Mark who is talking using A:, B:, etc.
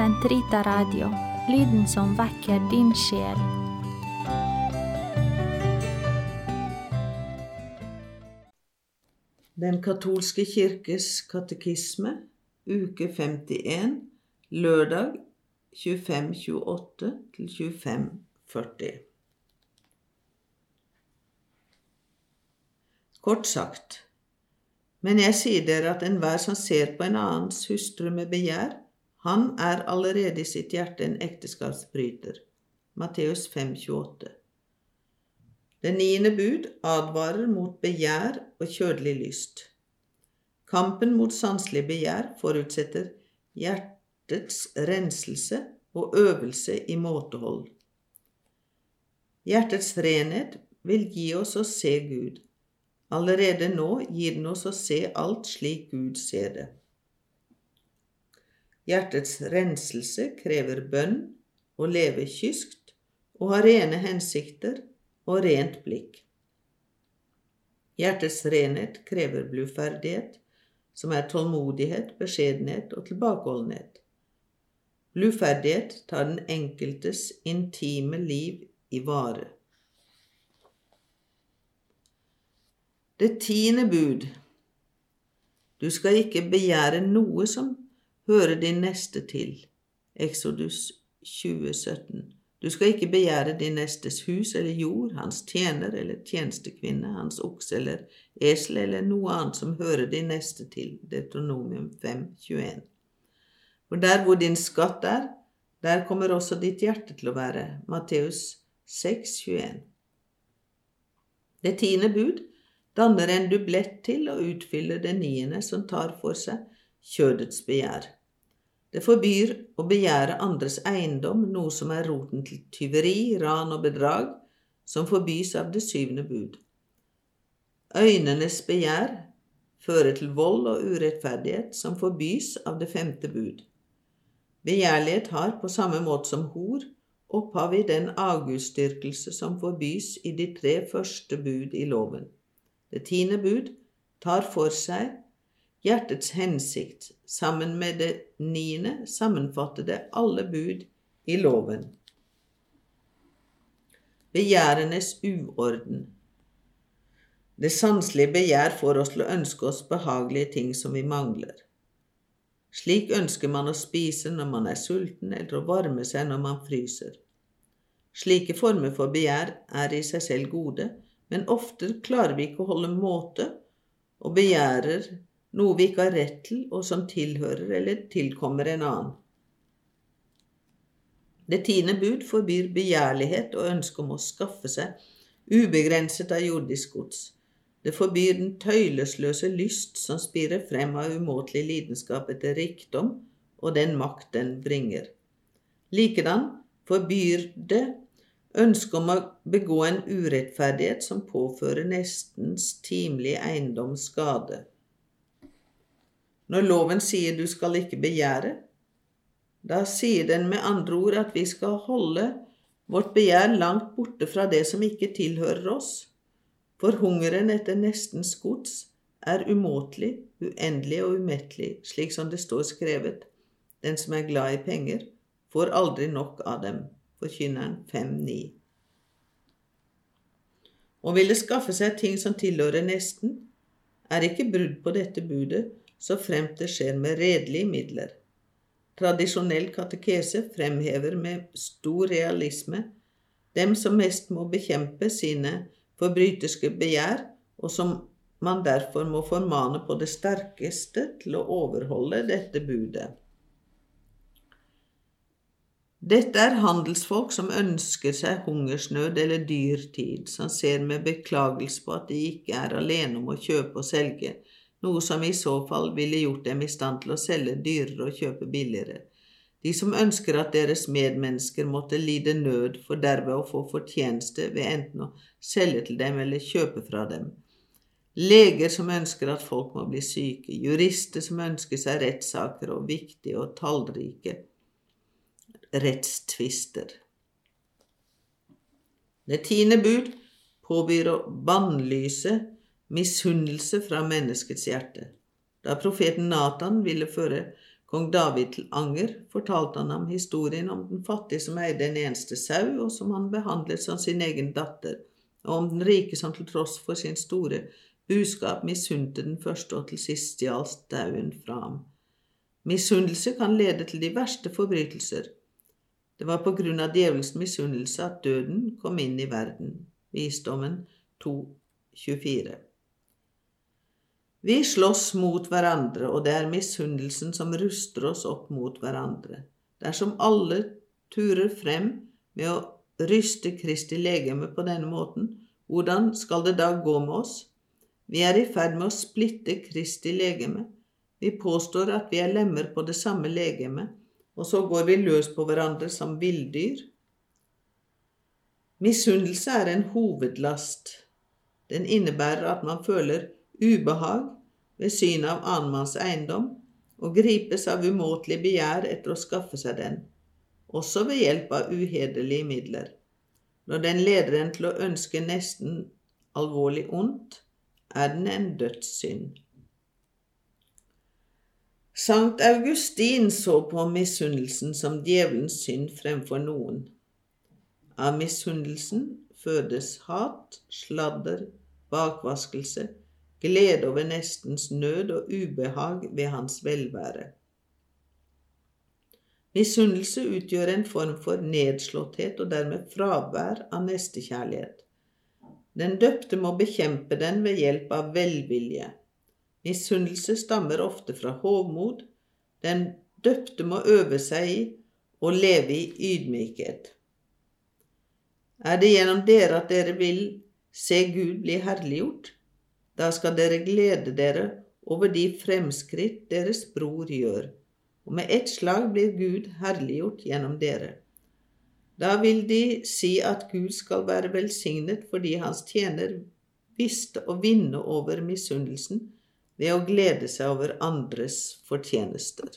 A: Sentrita Radio, lyden som vekker din sjel.
B: Den katolske kirkes katekisme, uke 51, lørdag 2528 til 2540. Kort sagt, men jeg sier dere at enhver som ser på en annens hustru med begjær, han er allerede i sitt hjerte en ekteskapsbryter. Matteus 5,28. Det niende bud advarer mot begjær og kjødelig lyst. Kampen mot sanselig begjær forutsetter hjertets renselse og øvelse i måtehold. Hjertets renhet vil gi oss å se Gud. Allerede nå gir den oss å se alt slik Gud ser det. Hjertets renselse krever bønn, å leve kyskt, å ha rene hensikter og rent blikk. Hjertets renhet krever bluferdighet, som er tålmodighet, beskjedenhet og tilbakeholdenhet. Bluferdighet tar den enkeltes intime liv i vare. Det tiende bud Du skal ikke begjære noe som hører din neste til. Exodus 2017. Du skal ikke begjære din nestes hus eller jord, hans tjener eller tjenestekvinne, hans okse eller esel eller noe annet som hører din neste til. Deutonomium 5.21. For der hvor din skatt er, der kommer også ditt hjerte til å være. Matteus 6.21. Det tiende bud danner en dublett til og utfyller det niende som tar for seg kjødets begjær. Det forbyr å begjære andres eiendom, noe som er roten til tyveri, ran og bedrag, som forbys av det syvende bud. Øynenes begjær fører til vold og urettferdighet, som forbys av det femte bud. Begjærlighet har, på samme måte som hor, opphav i den avgudsdyrkelse som forbys i de tre første bud i loven. Det tiende bud tar for seg Hjertets hensikt, sammen med det niende, sammenfatter det alle bud i loven. Begjærenes uorden. Det sanselige begjær får oss til å ønske oss behagelige ting som vi mangler. Slik ønsker man å spise når man er sulten, eller å varme seg når man fryser. Slike former for begjær er i seg selv gode, men ofte klarer vi ikke å holde måte og begjærer noe vi ikke har rett til, og som tilhører eller tilkommer en annen. Det tiende bud forbyr begjærlighet og ønske om å skaffe seg ubegrenset av jordisk gods. Det forbyr den tøylesløse lyst som spirer frem av umåtelig lidenskap etter rikdom og den makt den bringer. Likedan forbyr det ønsket om å begå en urettferdighet som påfører nestens timelige eiendom skade. Når loven sier du skal ikke begjære, da sier den med andre ord at vi skal holde vårt begjær langt borte fra det som ikke tilhører oss, for hungeren etter nestens gods er umåtelig, uendelig og umettelig, slik som det står skrevet. Den som er glad i penger, får aldri nok av dem. Forkynneren 5.9. Å ville skaffe seg ting som tilhører nesten, er ikke brudd på dette budet, så fremt det skjer med redelige midler. Tradisjonell katekese fremhever med stor realisme dem som mest må bekjempe sine forbryterske begjær, og som man derfor må formane på det sterkeste til å overholde dette budet. Dette er handelsfolk som ønsker seg hungersnød eller dyrtid, som ser med beklagelse på at de ikke er alene om å kjøpe og selge, noe som i så fall ville gjort dem i stand til å selge dyrere og kjøpe billigere. De som ønsker at deres medmennesker måtte lide nød for derved å få fortjeneste ved enten å selge til dem eller kjøpe fra dem. Leger som ønsker at folk må bli syke, jurister som ønsker seg rettssaker og viktige og tallrike rettstvister. Det tiende bud påbyr å bannlyse misunnelse fra menneskets hjerte. Da profeten Natan ville føre kong David til anger, fortalte han ham historien om den fattige som eide en eneste sau, og som han behandlet som sin egen datter, og om den rike som til tross for sin store buskap misunte den første og til sist stjal stauen fra ham. Misunnelse kan lede til de verste forbrytelser. Det var på grunn av djevelens misunnelse at døden kom inn i verden. Visdommen 2.24. Vi slåss mot hverandre, og det er misunnelsen som ruster oss opp mot hverandre. Dersom alle turer frem med å ryste Kristi legeme på denne måten, hvordan skal det da gå med oss? Vi er i ferd med å splitte Kristi legeme. Vi påstår at vi er lemmer på det samme legeme, og så går vi løs på hverandre som villdyr. Misunnelse er en hovedlast. Den innebærer at man føler ubehag ved synet av annenmanns eiendom og gripes av umåtelig begjær etter å skaffe seg den, også ved hjelp av uhederlige midler. Når den leder en til å ønske nesten alvorlig ondt, er den en dødssynd. Sankt Augustin så på misunnelsen som djevelens synd fremfor noen. Av misunnelsen fødes hat, sladder, bakvaskelse, glede over nestens nød og ubehag ved hans velvære. Misunnelse utgjør en form for nedslåtthet og dermed fravær av nestekjærlighet. Den døpte må bekjempe den ved hjelp av velvilje. Misunnelse stammer ofte fra hovmod. Den døpte må øve seg i å leve i ydmykhet. Er det gjennom dere at dere vil se Gud bli herliggjort? Da skal dere glede dere over de fremskritt deres bror gjør, og med ett slag blir Gud herliggjort gjennom dere. Da vil de si at Gud skal være velsignet fordi hans tjener visste å vinne over misunnelsen ved å glede seg over andres fortjenester.